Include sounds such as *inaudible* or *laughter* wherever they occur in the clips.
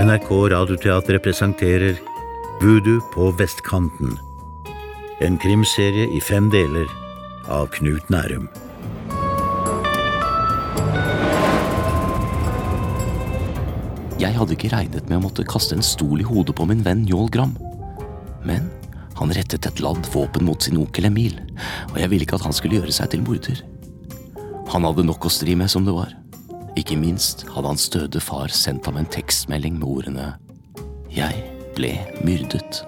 NRK Radioteatret presenterer Voodoo på vestkanten. En krimserie i fem deler av Knut Nærum. Jeg hadde ikke regnet med å måtte kaste en stol i hodet på min venn Njål Gram. Men han rettet et ladd våpen mot sin onkel Emil, og jeg ville ikke at han skulle gjøre seg til morder. Han hadde nok å stri med som det var. Ikke minst hadde hans døde far sendt ham en tekstmelding med ordene Jeg ble myrdet.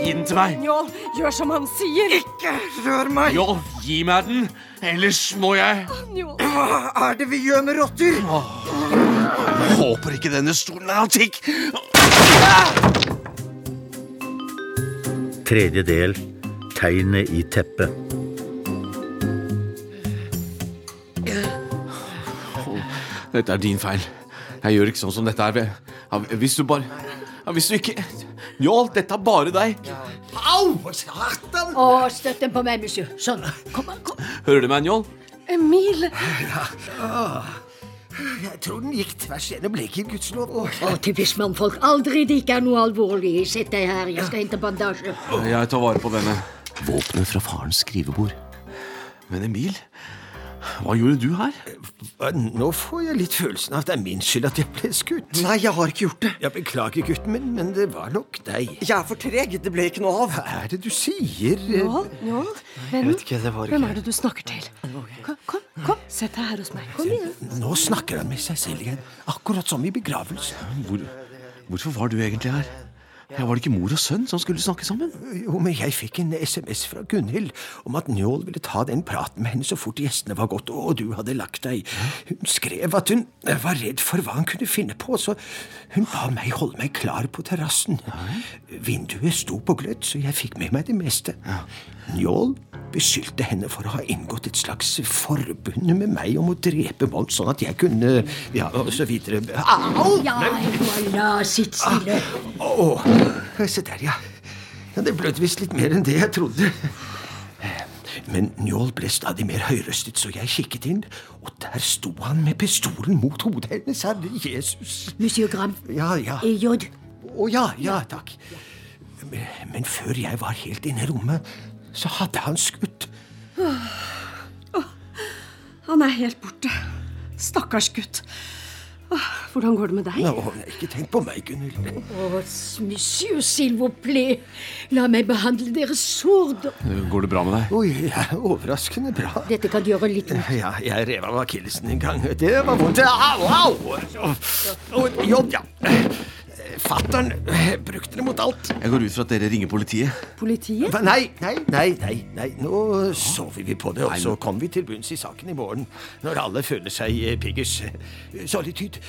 Gi den til meg. Njål, gjør som han sier. Ikke rør meg! Njål, gi meg den, ellers må jeg Njål. Hva er det vi gjør med rotter? Jeg håper ikke denne stolen er antikk. Tredje del Tegnet i teppet. Dette er din feil. Jeg gjør ikke sånn som dette er. Ja, Hvis du bare ja, Hvis du ikke Njål, dette er bare deg. Au! Satan! Å, støtt den på meg, monsieur. Sånn. Kom, kom. Hører du meg, Njål? Emil. Jeg tror den gikk tvers gjennom leken, gudskjelov. Å, typisk mannfolk. Aldri det ikke er noe alvorlig. Sett deg her, jeg skal hente bandasje. Jeg tar vare på denne. Våpenet fra farens skrivebord. Men Emil, hva gjorde du her? Nå får jeg litt følelsen av at det er min skyld at jeg ble skutt. Nei, jeg har ikke gjort det. Jeg beklager, gutten min, men det var nok deg. Jeg er for treg. Det ble ikke noe av. Hva er det du sier? Njål, nå. Vennen. vet ikke, det var Hvem er det du snakker til? Kom, kom, kom. Sett deg her hos meg. Kom igjen. Nå snakker han med seg selv igjen, akkurat som i begravelsen. Hvor, hvorfor var du egentlig her? Ja, var det ikke mor og sønn som skulle snakke sammen? Jo, men jeg fikk en SMS fra Gunhild om at Njål ville ta den praten med henne så fort gjestene var gått, og du hadde lagt deg. Hun skrev at hun var redd for hva han kunne finne på, så hun ba meg holde meg klar på terrassen. Vinduet sto på gløtt, så jeg fikk med meg det meste. Njål beskyldte henne for å ha inngått et slags forbund med meg om å drepe Mons, sånn at jeg kunne Ja, og så videre. Au! Ja, voilà, sitt stille. Å, se der, ja. ja. Det blødde visst litt mer enn det jeg trodde. Men Njål ble stadig mer høyrøstet, så jeg kikket inn, og der sto han med pistolen mot hodet hennes. Herre Jesus. Monsieur Gram. Ja, ja. I J. Å ja, ja, takk. Men, men før jeg var helt inne i rommet, så hadde han skutt. Han er helt borte. Stakkars gutt. Åh, Hvordan går det med deg? Nå, ikke tenk på meg, Gunhild. Å, monsieur, s'il vous plaît. La meg behandle deres sår. Går det bra med deg? Oi, ja, overraskende bra. Dette kan gjøre litt vondt. Ja, jeg rev av akillesen en gang. Det var vondt. Au, au! Oh, ja. Fattern brukte det mot alt. Jeg går ut fra at dere ringer politiet. Politiet? Nei, nei, nei, nei, nei. Nå sover vi på det, og så kommer vi til bunns i saken i morgen. Når alle føler seg eh, piggers. Solitude.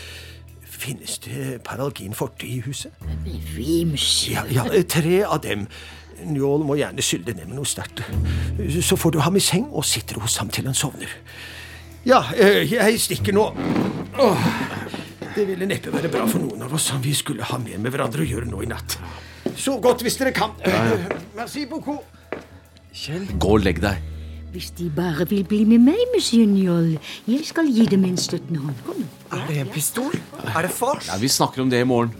Finnes det paralgin forte i huset? Vims. Ja, ja, tre av dem. Njål må gjerne skylle ned med noe sterkt. Så får du ham i seng og sitter hos ham til han sovner. Ja, eh, jeg stikker nå. Åh, det ville neppe være bra for noen av oss som vi skulle ha mer med hverandre å gjøre nå i natt. Så godt hvis dere kan. Merci beaucoup. Kjell, Gå og legg deg. Hvis de bare vil bli med meg, monsieur Njål. jeg skal gi dem en støttende hånd. Kom. Er det en pistol? Er det fars? Ja, vi snakker om det i morgen.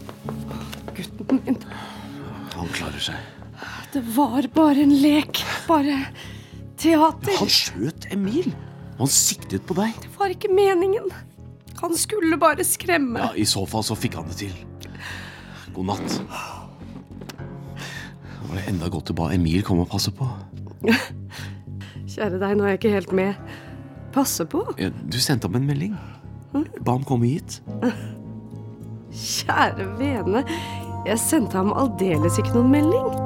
Gutten min. Han klarer seg. Det var bare en lek. Bare teater. Han skjøt Emil. Han siktet på deg. Det var ikke meningen. Han skulle bare skremme. Ja, I så fall så fikk han det til. God natt. Det var det enda godt du ba Emil komme og passe på. Kjære deg, nå er jeg ikke helt med. Passe på. Ja, du sendte ham en melding. Ba ham komme hit. Kjære vene. Jeg sendte ham aldeles ikke noen melding.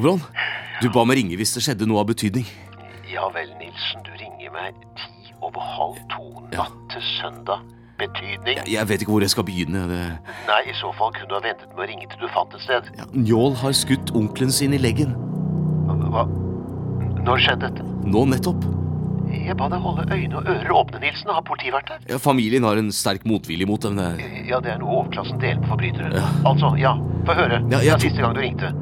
Oberon, du ba meg ringe hvis det skjedde noe av betydning. Ja vel, Nilsen, du ringer meg ti over halv to natt til søndag. Betydning? Jeg, jeg vet ikke hvor jeg skal begynne. Det... Nei, i så fall kunne du ha ventet med å ringe til du fant et sted. Ja, Njål har skutt onkelen sin i leggen. Hva? Når skjedde dette? Nå nettopp. Jeg ba deg holde øyne og ører åpne, Nilsen. Har politiet vært der? Ja, familien har en sterk motvilje mot dem. Det er... Ja, det er noe overklassen deler på forbrytere. Altså, ja, få høre. Ja, jeg Fra er siste gang du ringte.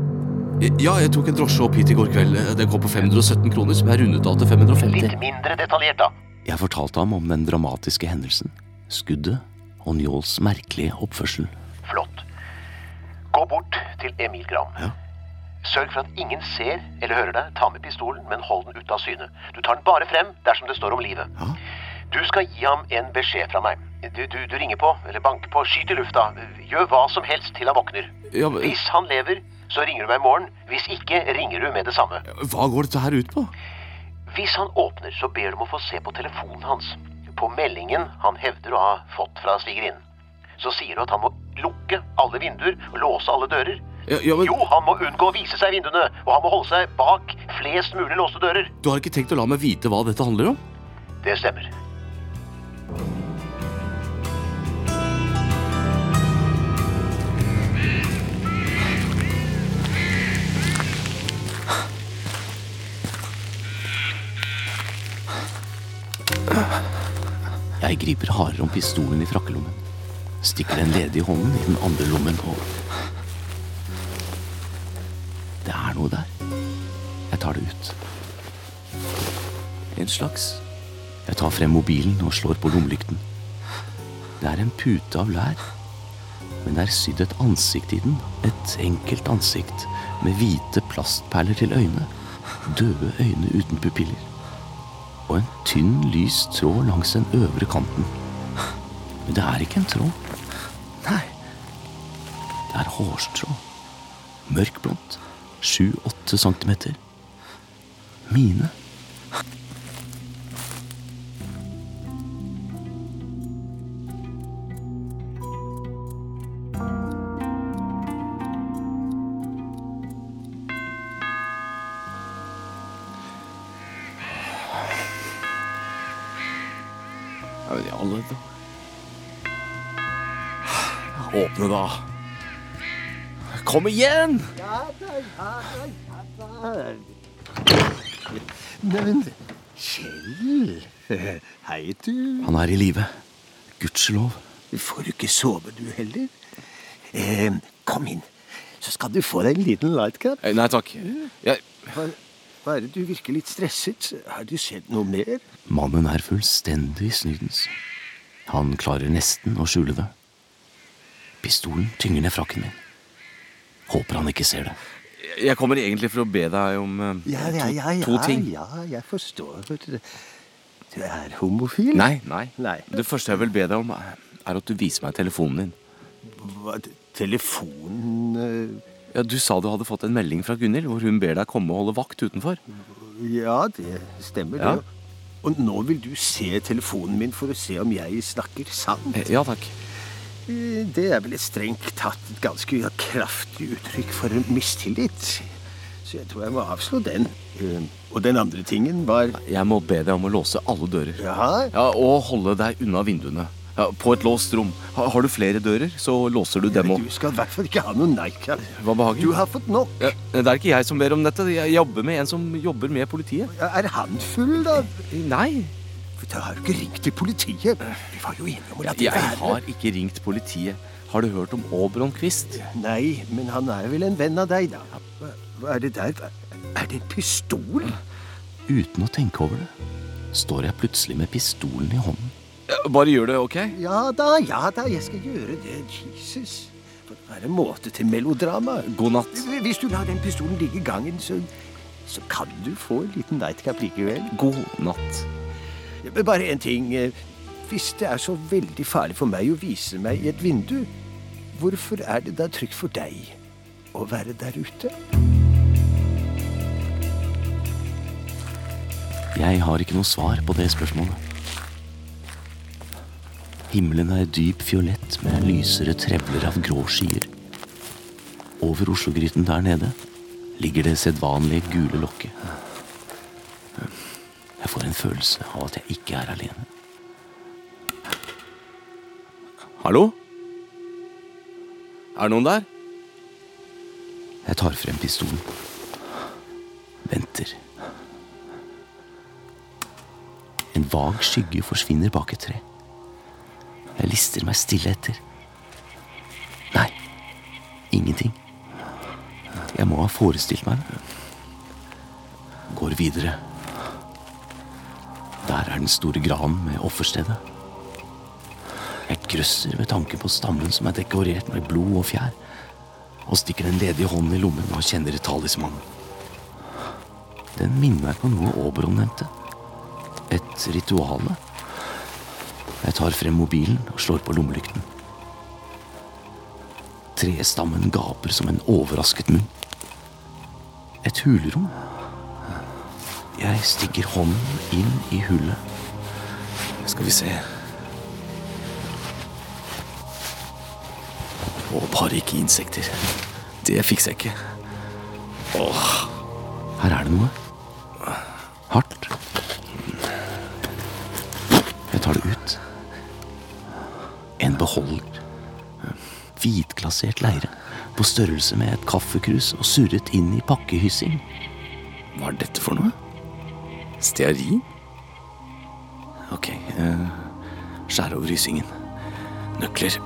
Ja, jeg tok en drosje opp hit i går kveld. Den kom på 517 kroner, som jeg rundet av til 550. Litt mindre detaljert, da. Jeg fortalte ham om den dramatiske hendelsen, skuddet og Njåls merkelige oppførsel. Flott. Gå bort til Emil Gram. Ja. Sørg for at ingen ser eller hører deg. Ta med pistolen, men hold den ute av syne. Du tar den bare frem dersom det står om livet. Ja. Du skal gi ham en beskjed fra meg. Du, du, du ringer på, eller banker på, skyt i lufta. Gjør hva som helst til han våkner. Ja, men- Hvis han lever, så ringer du meg i morgen. Hvis ikke, ringer du med det samme. Hva går dette her ut på? Hvis han åpner, så ber du om å få se på telefonen hans. På meldingen han hevder å ha fått fra svigerinnen. Så sier du at han må lukke alle vinduer og låse alle dører. Ja, ja, men Jo, han må unngå å vise seg i vinduene, og han må holde seg bak flest mulig låste dører. Du har ikke tenkt å la meg vite hva dette handler om? Det stemmer. Jeg griper hardere om pistolen i frakkelommen. Stikker den ledige hånden i den andre lommen og Det er noe der. Jeg tar det ut. En slags Jeg tar frem mobilen og slår på lommelykten. Det er en pute av lær, men det er sydd et ansikt i den. Et enkelt ansikt med hvite plastperler til øyne. Døde øyne uten pupiller og en tynn, lys tråd langs den øvre kanten. Men det er ikke en tråd. Nei. Det er hårstrå. Mørkblondt. Sju-åtte centimeter. Mine. Kom igjen! Neimen, Kjell. Hei, du. Han er i live. Gudskjelov. Får du ikke sove, du heller? Eh, kom inn, så skal du få deg en liten lightcap. cap. Nei takk. Jeg... Er det du virker litt stresset? Har du sett noe mer? Mannen er fullstendig snydens. Han klarer nesten å skjule det. Pistolen tynger ned frakken min. Håper han ikke ser det. Jeg kommer egentlig for å be deg om uh, Ja, ja, ja, to, to ting. ja, jeg forstår. Du er homofil? Nei, nei, Nei. Det første jeg vil be deg om, er at du viser meg telefonen din. Hva, telefonen eh, Ja, Du sa du hadde fått en melding fra Gunhild hvor hun ber deg komme og holde vakt utenfor. Ja, det stemmer, Ja. det. Og nå vil du se telefonen min for å se om jeg snakker sant? Eh, Ja takk. Eh, Det er vel et strengt tatt et ganske kraftig uttrykk for mistillit. Så jeg tror jeg må avslå den. Eh, Og den andre tingen var Jeg må be deg om å låse alle dører. Ja, Ja, Og holde deg unna vinduene. Ja, på et låst rom. Ha, har du flere dører, så låser du dem òg. du skal i hvert fall ikke ha noen Nike. Hva behager? Du har fått nok. Ja, det er ikke jeg som ber om dette. Jeg jobber med en som jobber med politiet. Er han full, da? Nei, For har jo ikke ringt til politiet. Vi var jo enige om å la det jeg har ikke ringt politiet. Har du hørt om Aabron Quist? Nei, men han er vel en venn av deg, da. Hva, er det der? Er det en pistol? Uten å tenke over det, står jeg plutselig med pistolen i hånden. Bare gjør det, OK? Ja da, ja da, jeg skal gjøre det. Jesus. På det er en måte til melodrama. God natt. Hvis du lar den pistolen ligge i gangen, så, så kan du få en liten nightcap likevel. God natt. Bare en ting. eh, Hvis det er så veldig farlig for meg å vise meg i et vindu, hvorfor er det da trygt for deg å være der ute? Jeg har ikke noe svar på det spørsmålet. Himmelen er dyp fiolett med lysere trevler av grå skyer. Over Oslogryten der nede ligger det sedvanlige gule lokket. Jeg får en følelse av at jeg ikke er alene. Hallo? Er det noen der? Jeg tar frem pistolen. Venter. En vag skygge forsvinner bak et tre. Jeg lister meg stille etter. Nei, ingenting. Jeg må ha forestilt meg det. Går videre. Der er den store granen med offerstedet. Jeg grøsser ved tanken på stammen som er dekorert med blod og fjær, og stikker den ledige hånden i lommen og kjenner talismanen. Den minner meg på noe Oberon nevnte. Et rituale. Jeg tar frem mobilen og slår på lommelykten. Trestammen gaper som en overrasket munn. Et hulrom. Jeg stikker hånden inn i hullet. Skal vi se Og bare ikke insekter. Det fikser jeg ikke. Åh, her er det noe. Hardt. Jeg tar det ut. En beholder. Hvitglasert leire på størrelse med et kaffekrus og surret inn i pakkehyssing. Hva er dette for noe? Stearin? Ok, eh, skjær over rysingen. Nøkler.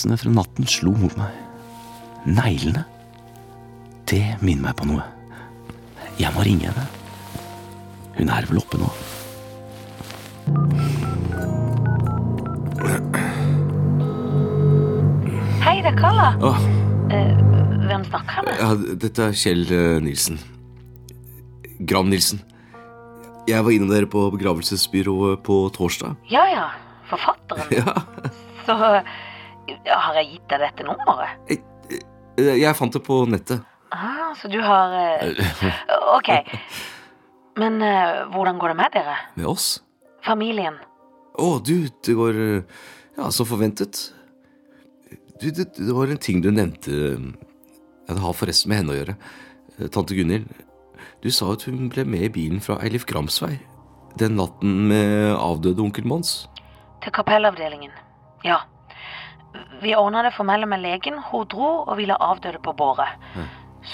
Opplevelsene fra natten slo mot meg. Neglene. Det minner meg på noe. Jeg må ringe henne. Hun er vel oppe nå. Hei, det er Kalla. Åh, Hvem snakker jeg med? ja, dette er Kjell eh, Nilsen. Gram Nilsen. Jeg var innom dere på begravelsesbyrået på torsdag. Ja ja, forfatteren. *laughs* Ja, Så har jeg gitt deg dette nummeret? Jeg, jeg fant det på nettet. Ah, så du har eh, Ok. Men eh, hvordan går det med dere? Med oss. Familien? Å, du, det går Ja, som forventet. Du, det, det var en ting du nevnte Ja, det har forresten med henne å gjøre. Eh, Tante Gunhild. Du sa at hun ble med i bilen fra Eilif Grams vei. Den natten med avdøde onkel Mons. Til kapellavdelingen. Ja. Vi ordna det formelle med legen. Hun dro og ville avdøde på båret.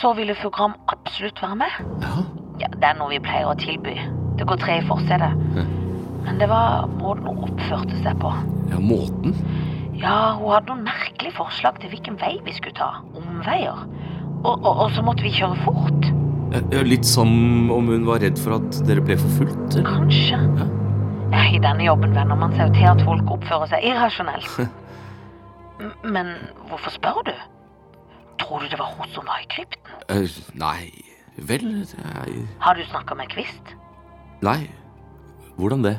Så ville fru Gram absolutt være med. Ja. Ja, Det er noe vi pleier å tilby. Det går tre i forsetet. Men det var måten hun oppførte seg på. ja, måten. Ja, hun hadde noen merkelige forslag til hvilken vei vi skulle ta. Omveier. Og, og, og så måtte vi kjøre fort. Litt som om hun var redd for at dere ble forfulgt? Kanskje. Ja. Ja, I denne jobben venner man seg jo til at folk oppfører seg irrasjonelt. *laughs* Men hvorfor spør du? Tror du det var hun som var i krypten? Uh, nei Vel er- Har du snakka med Kvist? Nei. Hvordan det?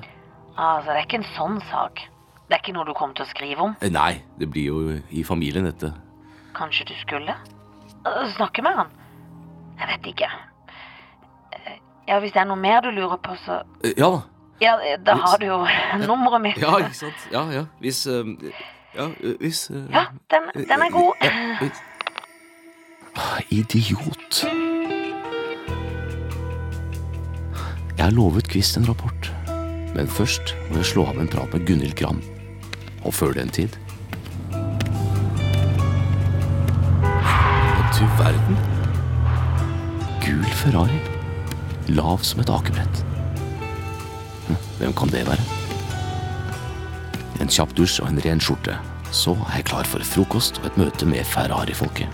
Altså, det er ikke en sånn sak. Det er ikke noe du kommer til å skrive om. Uh, Nei, det blir jo i familien, dette. Kanskje du skulle? Uh, Snakke med han? Jeg vet ikke. Ja, Hvis det er noe mer du lurer på, så Ja da. Ja, da har du jo *laughs* nummeret mitt. Ja, ikke sant? Ja, ja. Hvis Ja, hvis Ja, den, den er god. Ja, Idiot. Jeg har lovet Kvist en rapport, men først må jeg slå av en prat med Gunhild Gram. Og før den tid Du verden. Gul Ferrari. Lav som et akebrett. Hm, Hvem kan det være? En kjapp dusj og en ren skjorte. Så er jeg klar for frokost og et møte med Ferrari-folket.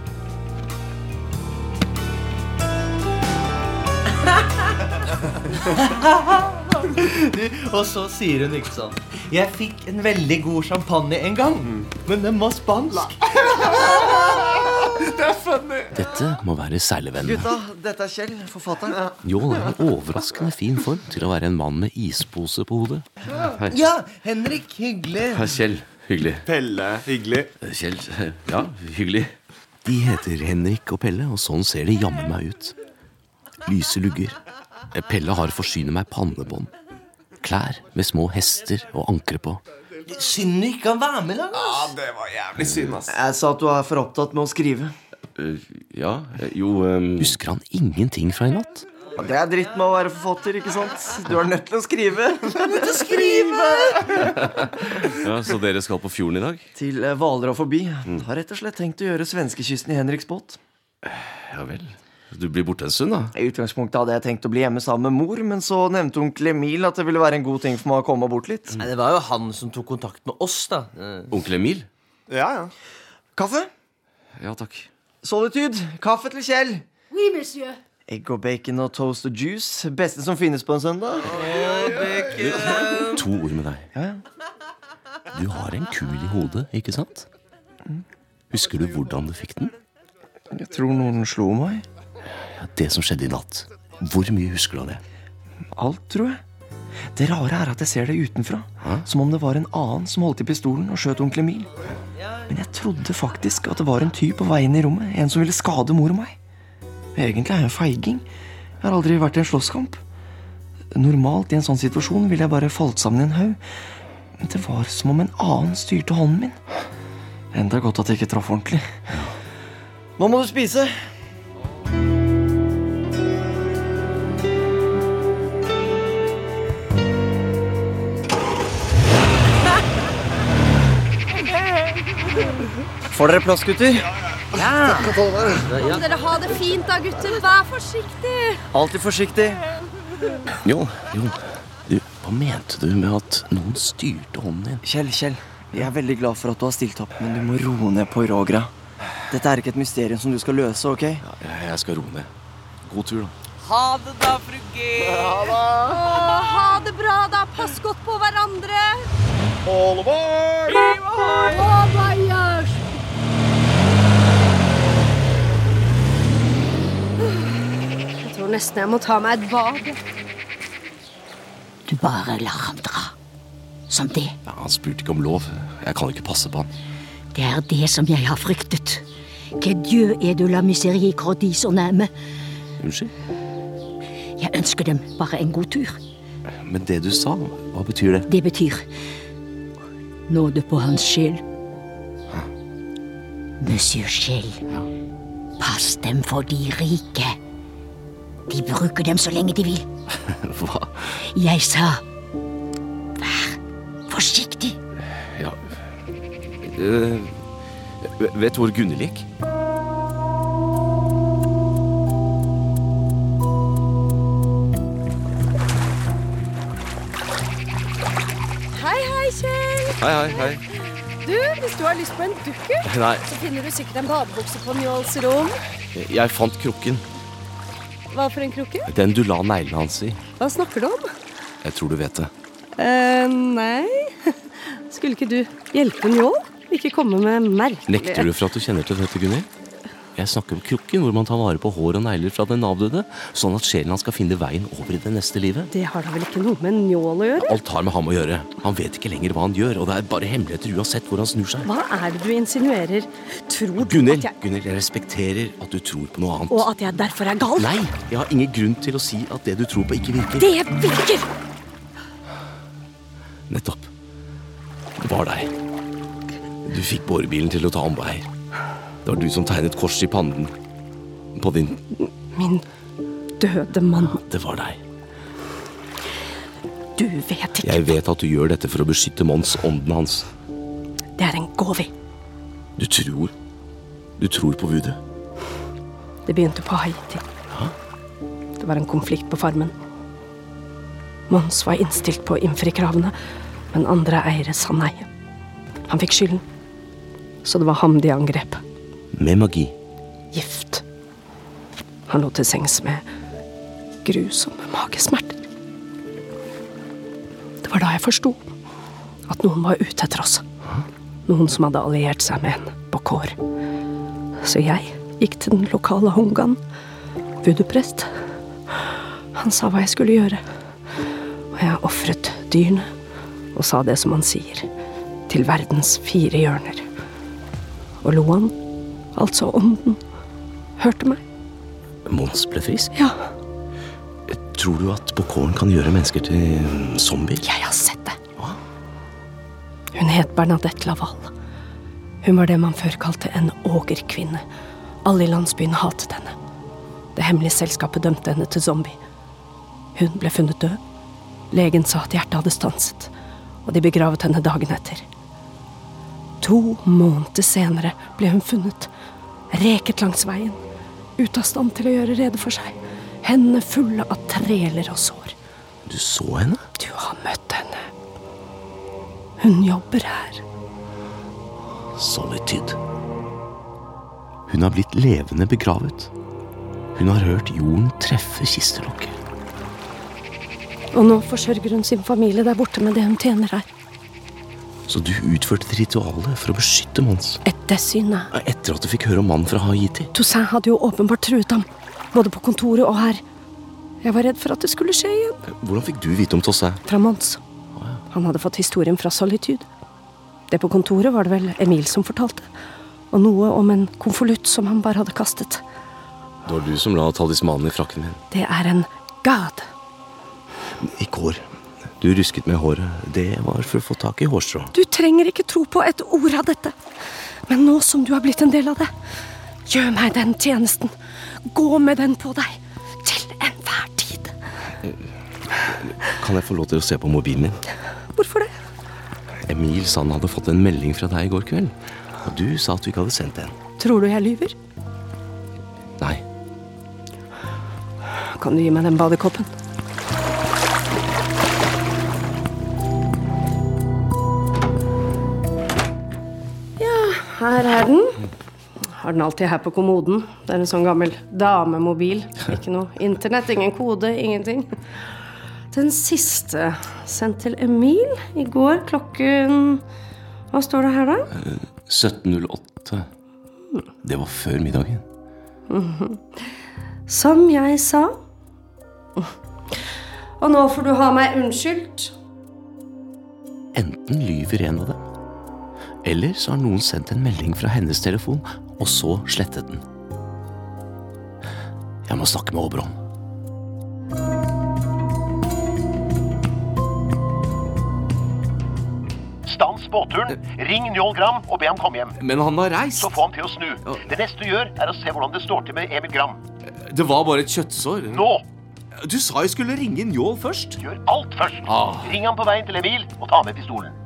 *laughs* Og så sier hun ikke sånn Jeg fikk en veldig god champagne en gang, men den var spansk. *laughs* Dette må være seilevennene. Gutta, dette er Kjell, forfatteren. Njål er en overraskende fin form til å være en mann med ispose på hodet. Ja, Henrik, hyggelig. Hei, Kjell. Hyggelig. Pelle, hyggelig. Kjell, ja, hyggelig. De heter Henrik og Pelle, og sånn ser de jammen meg ut. Lyse lugger. Pelle har forsynet meg pannebånd. Klær med små hester og ankre på. Synd du ikke kan være med da. Ja, det var jævlig synd, ass. Jeg sa at du er for opptatt med å skrive. Eh, ja, jo um... Husker han ingenting fra i natt? Ja, det er dritt med å være forfatter, ikke sant? Du er nødt til å skrive. Nødt til å skrive! *laughs* ja, Så dere skal på fjorden i dag? Til eh, Hvaler og forbi. Har rett og slett tenkt å gjøre svenskekysten i Henriks båt. Ja vel. Du blir borte en stund, da? I utgangspunktet hadde jeg tenkt å bli hjemme sammen med mor, men så nevnte onkel Emil at det ville være en god ting for meg å komme bort litt. Nei, Det var jo han som tok kontakt med oss, da. Eh, Onkel Emil? Ja, ja. Kaffe? Ja, takk. Solitude. Kaffe til Kjell. Oui, monsieur. Egg og bacon og toast og juice. Beste som finnes på en søndag. To ord med deg. Du har en kul i hodet, ikke sant? Husker du hvordan du fikk den? Jeg tror noen slo meg. Ja, Det som skjedde i natt. Hvor mye husker du av det? Alt, tror jeg. Det rare er at jeg ser det utenfra. Som om det var en annen som holdt i pistolen og skjøt onkel Emil. Men jeg trodde faktisk at det var en tyv på vei inn i rommet. En som ville skade mor og meg. Egentlig er jeg en feiging. Jeg har aldri vært i en slåsskamp. Normalt i en sånn situasjon ville jeg bare falt sammen i en haug. Men det var som om en annen styrte hånden min. Enda godt at jeg ikke traff ordentlig. Nå må du spise. Får dere plass, gutter? Ja. Må dere ha det fint da, gutter. Vær forsiktig. Alltid forsiktig. Jo, jo. Du, hva mente du med at noen styrte hånden din? Kjell, Kjell. Jeg er veldig glad for at du har stilt opp, men du må roe ned på Rågra. Dette er ikke et mysterium som du skal løse, ok? Ja, jeg- skal roe ned. God tur, da. Ha det, da, fru G. Å, ha det bra, da. Pass godt på hverandre. All aboard! Å, Bayers! Jeg tror nesten jeg må ta meg et bad. Du bare lar ham dra. Som det. Ja, han spurte ikke om lov. Jeg kan ikke passe på han. Det er det som jeg har fryktet. Que Dieu est de la son âme. Unnskyld? Jeg ønsker dem bare en god tur. Men det du sa, hva betyr det? Det betyr nåde på hans sjel. Monsieur Schell, pass dem for de rike. De bruker dem så lenge de vil. *laughs* Hva? Jeg sa vær forsiktig. Ja Eh, Vet du hvor Gunnhild gikk? Hei, hei, Kjell. Hei, hei, hei. Hvis du har lyst på en dukkert, Nei, så finner du sikkert en badebukse på Njåls rom. jeg fant krukken. Hva for en krukke? Den du la neglene hans i. Hva snakker du om? Jeg tror du vet det. eh nei. *laughs* Skulle ikke du hjelpe Njål? Ikke komme med merkelige Nekter du for at du kjenner til dette, Gunhild? Jeg snakker om krukken, hvor man tar vare på hår og negler fra den avdøde, sånn at sjelen hans skal finne veien over i det neste livet. Det har da vel ikke noe med Njål å gjøre? Alt har med ham å gjøre. Han vet ikke lenger hva han gjør, og det er bare hemmeligheter uansett hvor han snur seg. Hva er det du insinuerer? Tror du Gunnel, at jeg Gunhild, jeg respekterer at du tror på noe annet. Og at jeg derfor er gal? Nei, jeg har ingen grunn til å si at det du tror på, ikke virker. Det virker! Nettopp. Det var deg. Du fikk borebilen til å ta omveier. Det var du som tegnet kors i pannen på din Min døde mann. Det var deg. Du vet ikke. Jeg vet at du gjør dette for å beskytte Mons, ånden hans. Det er en gåve. Du tror Du tror på voodoo. Det begynte på Haiti. Det var en konflikt på farmen. Mons var innstilt på å innfri kravene, men andre eiere sa nei. Han fikk skylden. Så det var ham de angrep. Med magi. Gift. Han lå til sengs med grusomme magesmerter. Det var da jeg forsto at noen var ute etter oss. Noen som hadde alliert seg med en Bokor. Så jeg gikk til den lokale hongaen, voodoo-prest. Han sa hva jeg skulle gjøre. Og jeg ofret dyrene og sa det som han sier. til verdens fire hjørner. Og Loan, altså ånden, hørte meg. Mons ble frisk? Ja. Tror du at Bokåren kan gjøre mennesker til mm, zombier? Jeg har sett det. Hun het Bernadette Laval. Hun var det man før kalte en ågerkvinne. Alle i landsbyen hatet henne. Det hemmelige selskapet dømte henne til zombie. Hun ble funnet død. Legen sa at hjertet hadde stanset, og de begravet henne dagen etter. To måneder senere ble hun funnet, reket langs veien, ute av stand til å gjøre rede for seg, hendene fulle av treler og sår. Du så henne? Du har møtt henne. Hun jobber her. Solitude. Hun har blitt levende begravet. Hun har hørt jorden treffe kistelokket. Og nå forsørger hun sin familie der borte med det hun tjener her. Så du utførte et ritual for å beskytte Mons? Etter synet. Etter at du fikk høre om mannen fra Haiti? Toussaint hadde jo åpenbart truet ham. Både på kontoret og her. Jeg var redd for at det skulle skje igjen. Hvordan fikk du vite om Toussaint? Fra Mons. Han hadde fått historien fra Solitude. Det på kontoret var det vel Emil som fortalte. Og noe om en konvolutt som han bare hadde kastet. Det var du som la talismanen i frakken min. Det er en god. I går. Du rusket med håret. Det var for å få tak i hårstrå. Du trenger ikke tro på et ord av dette. Men nå som du har blitt en del av det, gjør meg den tjenesten. Gå med den på deg. Til enhver tid. Kan jeg få lov til å se på mobilen min? Hvorfor det? Emil sa han hadde fått en melding fra deg i går kveld. Og du sa at du ikke hadde sendt en. Tror du jeg lyver? Nei. Kan du gi meg den badekoppen? Her er den. Har den alltid her på kommoden. Det er en sånn gammel damemobil. Ikke noe internett, ingen kode, ingenting. Den siste sendt til Emil i går klokken Hva står det her, da? 1708. Det var før middagen. Mhm. Som jeg sa. Og nå får du ha meg unnskyldt. Enten lyver en av dem, eller så har noen sendt en melding fra hennes telefon, og så slettet den. Jeg må snakke med Oberon. Stans båtturen, ring Njål Gram og be ham komme hjem. Men han har reist. Så få ham til å snu. Det neste du gjør, er å se hvordan det står til med Emil Gram. Det var bare et kjøttsår. Nå! Du sa jeg skulle ringe Njål først. Gjør alt først. Ah. Ring ham på veien til Emil, og ta med pistolen.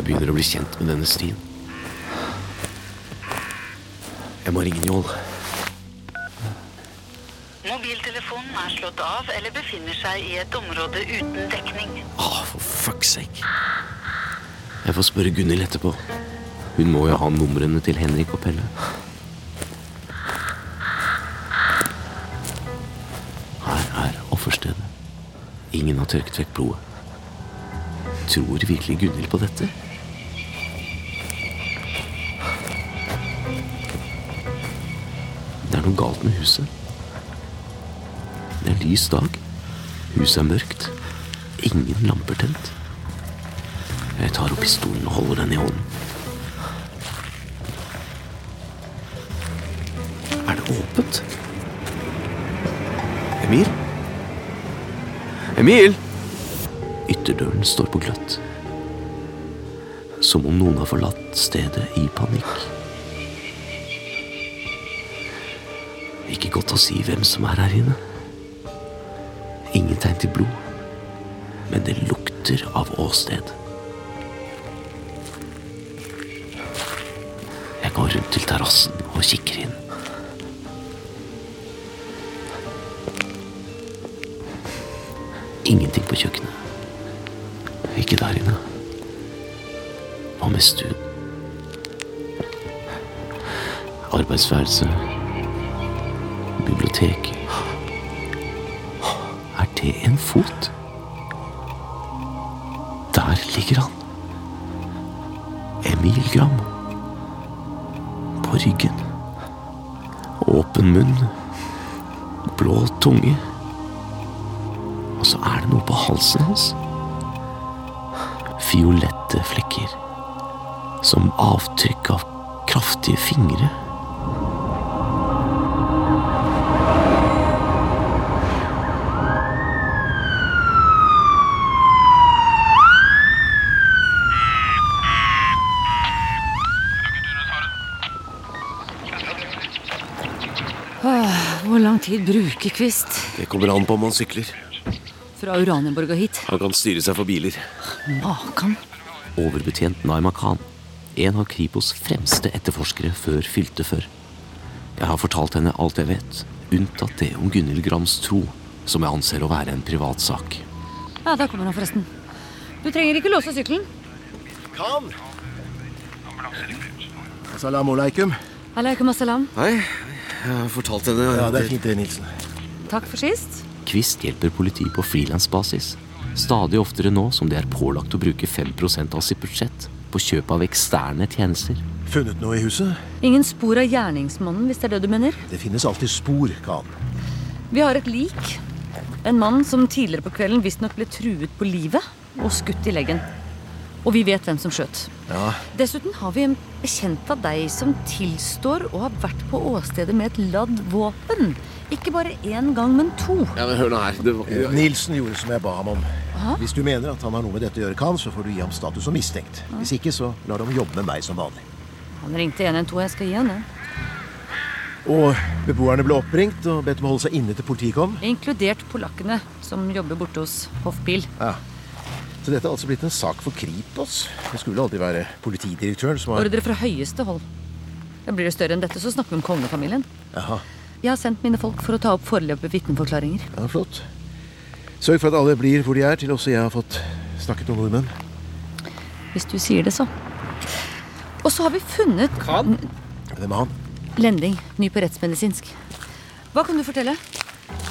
Jeg begynner å bli kjent med denne stien. Jeg må ringe Njål. Mobiltelefonen er slått av eller befinner seg i et område uten dekning. Åh, for fuck's sake. Jeg får spørre Gunhild etterpå. Hun må jo ha numrene til Henrik og Pelle. Her er offerstedet. Ingen har tørket vekk blodet. Tror virkelig Gunhild på dette? Det er noe galt med huset. Det er lys dag. Huset er mørkt. Ingen lamper tent. Jeg tar opp pistolen og holder den i hånden. Er det åpent? Emil? Emil! Ytterdøren står på gløtt. Som om noen har forlatt stedet i panikk. Ikke å si hvem som er her inne. Ingen tegn til blod, men det lukter av åsted. Jeg går rundt til terrassen og kikker inn. Ingenting på kjøkkenet. Ikke der inne. Hva med stuen? Arbeidsværelse. Bibliotek. Er det en fot? Der ligger han. Emil Gram. På ryggen. Åpen munn. blå tunge. Og så er det noe på halsen hans. Fiolette flekker. Som avtrykk av kraftige fingre. Åh, Hvor lang tid bruker Kvist? Det kommer an på om han sykler. Fra Uranienborg og hit? Han kan styre seg for biler. Makan. Overbetjent Naima Khan. En av Kripos fremste etterforskere før fylte før. Jeg har fortalt henne alt jeg vet, unntatt det om Gunhild Grams tro, som jeg anser å være en privatsak. Ja, der kommer han forresten. Du trenger ikke låse sykkelen. Khan! Assalamu alaikum. Aleikum assalam. Hei, jeg har fortalt henne Ja, det er fint det, Nilsen. Takk for sist. Kvist hjelper politiet på frilansbasis. Stadig oftere nå som de er pålagt å bruke 5% av sitt budsjett på kjøp av eksterne tjenester. Funnet noe i huset? Ingen spor av gjerningsmannen, hvis det er det du mener. Det finnes alltid spor, Khan. Vi har et lik. En mann som tidligere på kvelden visstnok ble truet på livet og skutt i leggen. Og vi vet hvem som skjøt. Ja, Dessuten har vi en bekjent av deg som tilstår å ha vært på åstedet med et ladd våpen. Ikke bare én gang, men to. Ja, men Hør nå her. Det var... Eh, Nilsen gjorde som jeg ba ham om. Aha. Hvis du mener at han har noe med dette å gjøre, kan, så får du gi ham status som mistenkt. Hvis ikke, så lar de jobbe med meg som vanlig. Han ringte 112. Jeg skal gi han det. Og beboerne ble oppringt og bedt om å holde seg inne til politiet kom. Inkludert polakkene som jobber borte hos Hoffbil. Ja. Så dette er altså blitt en sak for Kripos. Det skulle aldri være politidirektøren som har Ordre fra høyeste hold. Da Blir det større enn dette, så snakker vi om kongefamilien. Jaha, Jeg har sendt mine folk for å ta opp foreløpige vitneforklaringer. ja, flott. Sørg for at alle blir hvor de er, til også jeg har fått snakket med nordmenn. Hvis du sier det, så. Og så har vi funnet Han? Hvem er han? Lending, ny på rettsmedisinsk. Hva kan du fortelle?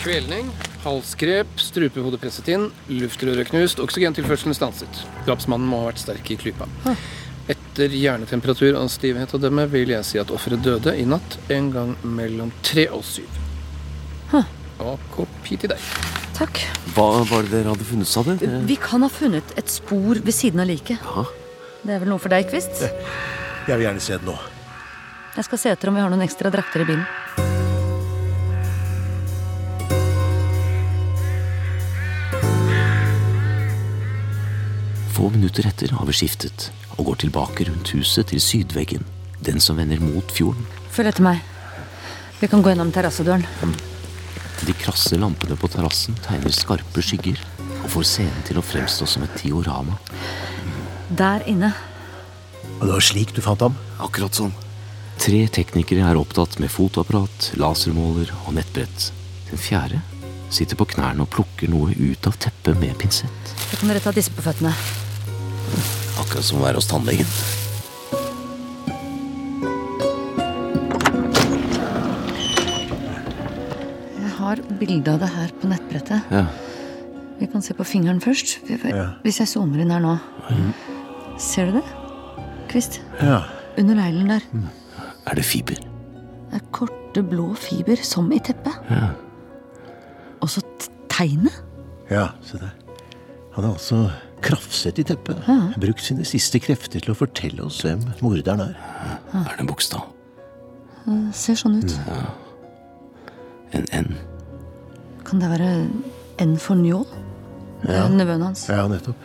Kvelning, halsgrep, strupehodet presset inn, luftrøret knust, oksygentilførselen stanset. Drapsmannen må ha vært sterk i klypa. Etter hjernetemperatur og stivhet å dømme vil jeg si at offeret døde i natt en gang mellom tre og syv. Og kopi til deg. Takk. Hva var det dere hadde funnet, sa du? Vi kan ha funnet et spor ved siden av liket. Det er vel noe for deg, Kvist? Jeg vil gjerne se det nå. Jeg skal se etter om vi har noen ekstra drakter i bilen. Få minutter etter har vi skiftet og går tilbake rundt huset til sydveggen. Den som vender mot fjorden. Følg etter meg. Vi kan gå gjennom terrassedøren. De krasse lampene på terrassen tegner skarpe skygger og får scenen til å fremstå som et diorama. Der inne. Og det var slik du fant ham? Akkurat sånn. Tre teknikere er opptatt med fotoapparat, lasermåler og nettbrett. Den fjerde sitter på knærne og plukker noe ut av teppet med pinsett. Så kan dere ta disse på føttene. Akkurat som å være hos tannlegen. Jeg har bilde av det her på nettbrettet. Ja. Vi kan se på fingeren først. Hvis jeg zoomer inn her nå. Ser du det? Kvist? Ja. Under neglen der. Er det fiber? Det er korte, blå fiber, som i teppet. Ja. Og så tegnet. Ja, se der. Han er altså krafset i teppet. Brukt sine siste krefter til å fortelle oss hvem morderen er. Er det en bokstav? Det ser sånn ut. En N? Kan det være N for Njål? Ja. er nevøen hans. Ja, nettopp.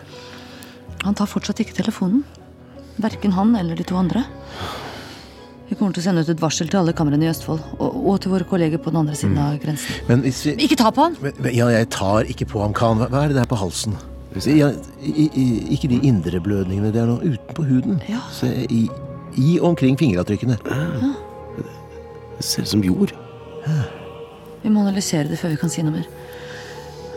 Han tar fortsatt ikke telefonen. Verken han eller de to andre. Vi kommer til å sende ut et varsel til alle kamrene i Østfold, og, og til våre kolleger på den andre siden av grensen. Men hvis vi Ikke ta på han! Men- men- Ja, jeg tar ikke på ham, Khan. Hva hva er det der på halsen? Ja, i, i, ikke de indre blødningene. Det er noe utenpå huden. Se, i, i omkring fingeravtrykkene. Det ser ut som jord. Vi må analysere det før vi kan si noe mer.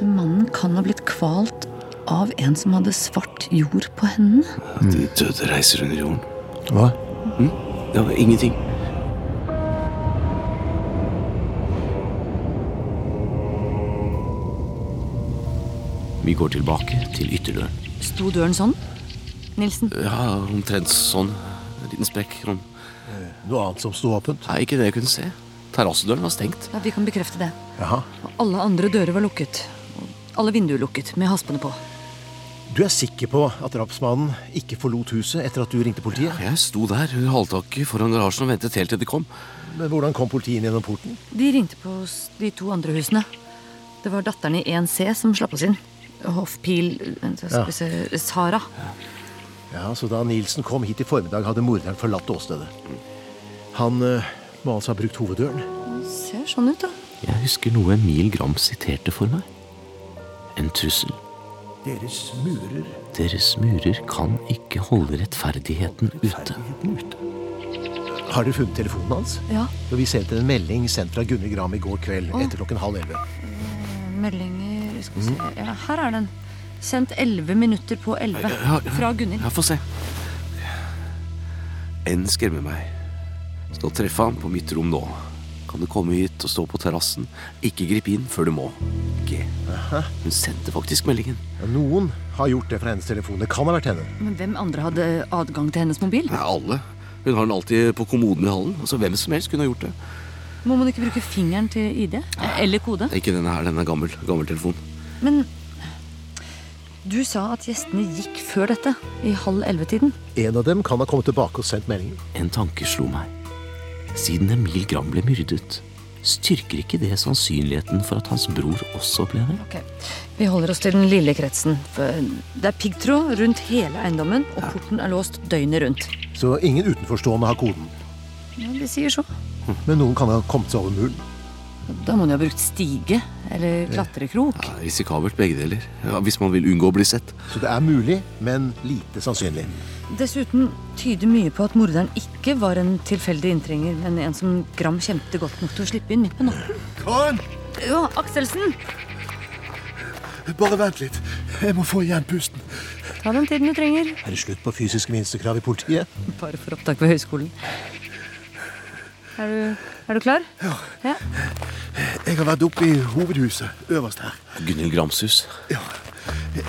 Mannen kan ha blitt kvalt av en som hadde svart jord på hendene. De døde reiser under jorden. Hva? Mm? Det var ingenting. Vi går tilbake til ytterdøren. Sto døren sånn? Nilsen? Ja, omtrent sånn. En liten sprekk. Sånn. Noe annet som sto åpent? Nei, ikke det jeg kunne se. Terrassedøren var stengt. Ja, Vi kan bekrefte det. Jaha. Og alle andre dører var lukket. Alle vinduer lukket, med haspene på. Du er sikker på at drapsmannen ikke forlot huset etter at du ringte politiet? Jeg sto der under halvtaket foran garasjen og ventet helt til de kom. Men hvordan kom politiet inn gjennom porten? De ringte på de to andre husene. Det var datteren i 1C som slapp oss inn. Hoffpil se, Sara. Ja, Så da Nielsen kom hit i formiddag, hadde morderen forlatt åstedet. Han eh, må altså ha brukt hoveddøren. Det Ser sånn ut, da. Jeg husker noe Emil Gram siterte for meg. En trussel. Deres murer Deres murer kan ikke holde rettferdigheten ute. Har dere funnet telefonen hans? Ja. Vi sendte en melding sendt fra Gunhild Gram i går kveld oh. etter klokken halv elleve. Meldinger skal se. Ja, Her er den. Sendt 11 minutter på 11. Ja, ja. Fra Gunhild. Ja, få se. N skremmer meg. Skal treffe ham på mitt rom nå. Kan du komme hit og stå på terrassen? Ikke grip inn før du må. G. Hun sendte faktisk meldingen. Ja, noen har gjort det fra hennes telefon. Det kan ha vært henne. Men hvem andre hadde adgang til hennes mobil? Ja, alle. Hun har den alltid på kommoden i hallen. Altså, Hvem som helst kunne ha gjort det. Må man ikke bruke fingeren til ID? Eller kode? Ikke denne her, den er gammel. Gammel telefon. Men du sa at gjestene gikk før dette, i halv elleve-tiden. En av dem kan ha kommet tilbake og sendt meldingen. En tanke slo meg. Siden Emil Gram ble myrdet, styrker ikke det sannsynligheten for at hans bror også ble det? Ok, Vi holder oss til den lille kretsen. Det er piggtråd rundt hele eiendommen, og porten er låst døgnet rundt. Så ingen utenforstående har koden. Ja, De sier så. Men noen kan ha kommet seg over muren. Da må de ha brukt stige eller klatrekrok. Ja, risikabelt begge deler. Ja, hvis man vil unngå å bli sett. Så det er mulig, men lite sannsynlig. Dessuten tyder mye på at morderen ikke var en tilfeldig inntrenger, men en som Gram kjente godt nok til å slippe inn midt på natten. Karen! Ja, Akselsen! Bare vent litt. Jeg må få igjen pusten. Ta den tiden du trenger. Er det slutt på fysiske minstekrav i politiet? Bare for opptak ved høyskolen. Er du, er du klar? Ja. ja. Jeg har vært oppe i hovedhuset, øverst her. Gunhild Grams hus.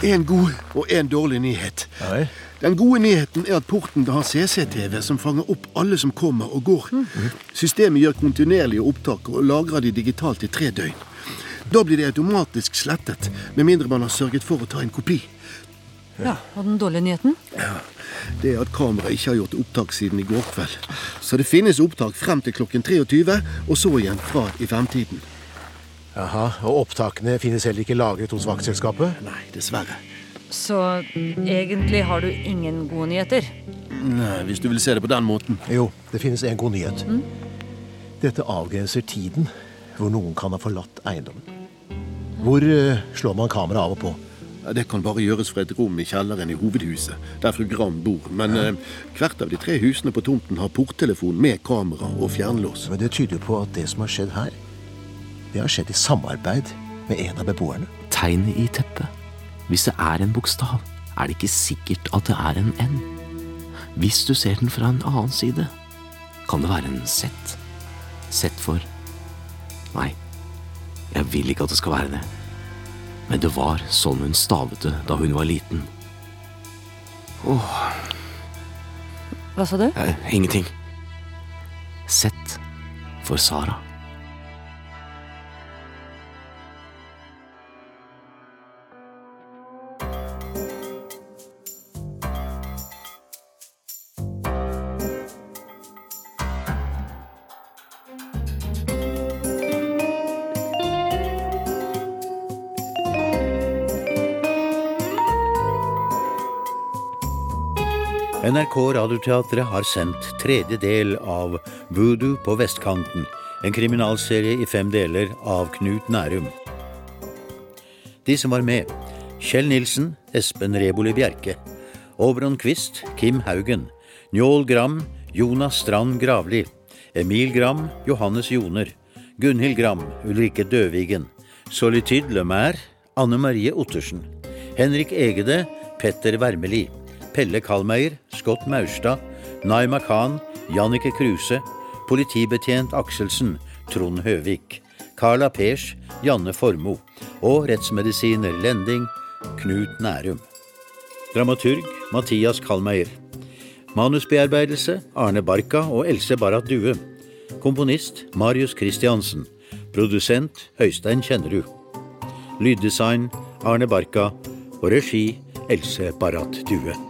En god og en dårlig nyhet. Nei. Den gode nyheten er at porten har CCTV som fanger opp alle som kommer og går. Systemet gjør kontinuerlige opptak og lagrer de digitalt i tre døgn. Da blir de automatisk slettet, med mindre man har sørget for å ta en kopi. Ja. Og den dårlige nyheten? Ja, Det er at kameraet ikke har gjort opptak siden i går kveld. Så det finnes opptak frem til klokken 23, og så igjen fra i femtiden. Jaha, Og opptakene finnes heller ikke lagret hos vaktselskapet? Nei, dessverre. Så egentlig har du ingen gode nyheter? Nei, Hvis du vil se det på den måten. Jo, det finnes en god nyhet. Mm. Dette avgrenser tiden hvor noen kan ha forlatt eiendommen. Hvor uh, slår man kameraet av og på? Ja, Det kan bare gjøres fra et rom i kjelleren i hovedhuset, der fru Gram bor. Men eh, hvert av de tre husene på tomten har porttelefon med kamera og fjernlås. Men det tyder jo på at det som har skjedd her, det har skjedd i samarbeid med en av beboerne. Tegnet i teppet. Hvis det er en bokstav, er det ikke sikkert at det er en N. Hvis du ser den fra en annen side, kan det være en Z. Z for Nei, jeg vil ikke at det skal være det. Men det var sånn hun stavet det da hun var liten. Åh, Hva sa du? eh, ingenting. Sett for Sara. NRK Radioteatret har sendt tredje del av Voodoo på vestkanten, en kriminalserie i fem deler av Knut Nærum. De som var med Kjell Nilsen, Espen Reboli Bjerke, Oberon Quist, Kim Haugen, Njål Gram, Jonas Strand Gravli, Emil Gram, Johannes Joner, Gunhild Gram, Ulrikke Døvigen, Solitude Lemaire, Anne Marie Ottersen, Henrik Egede, Petter Wermeli, Pelle Kalmeier, Scott Maurstad, Naima Khan, Jannike Kruse, politibetjent Akselsen, Trond Høvik, Carla Pers, Janne Formoe og rettsmedisiner Lending, Knut Nærum. Dramaturg Mathias Kalmeier. Manusbearbeidelse Arne Barka og Else Barrat Due. Komponist Marius Christiansen. Produsent Høystein Kjennerud. Lyddesign Arne Barka. Og regi Else Barrat Due.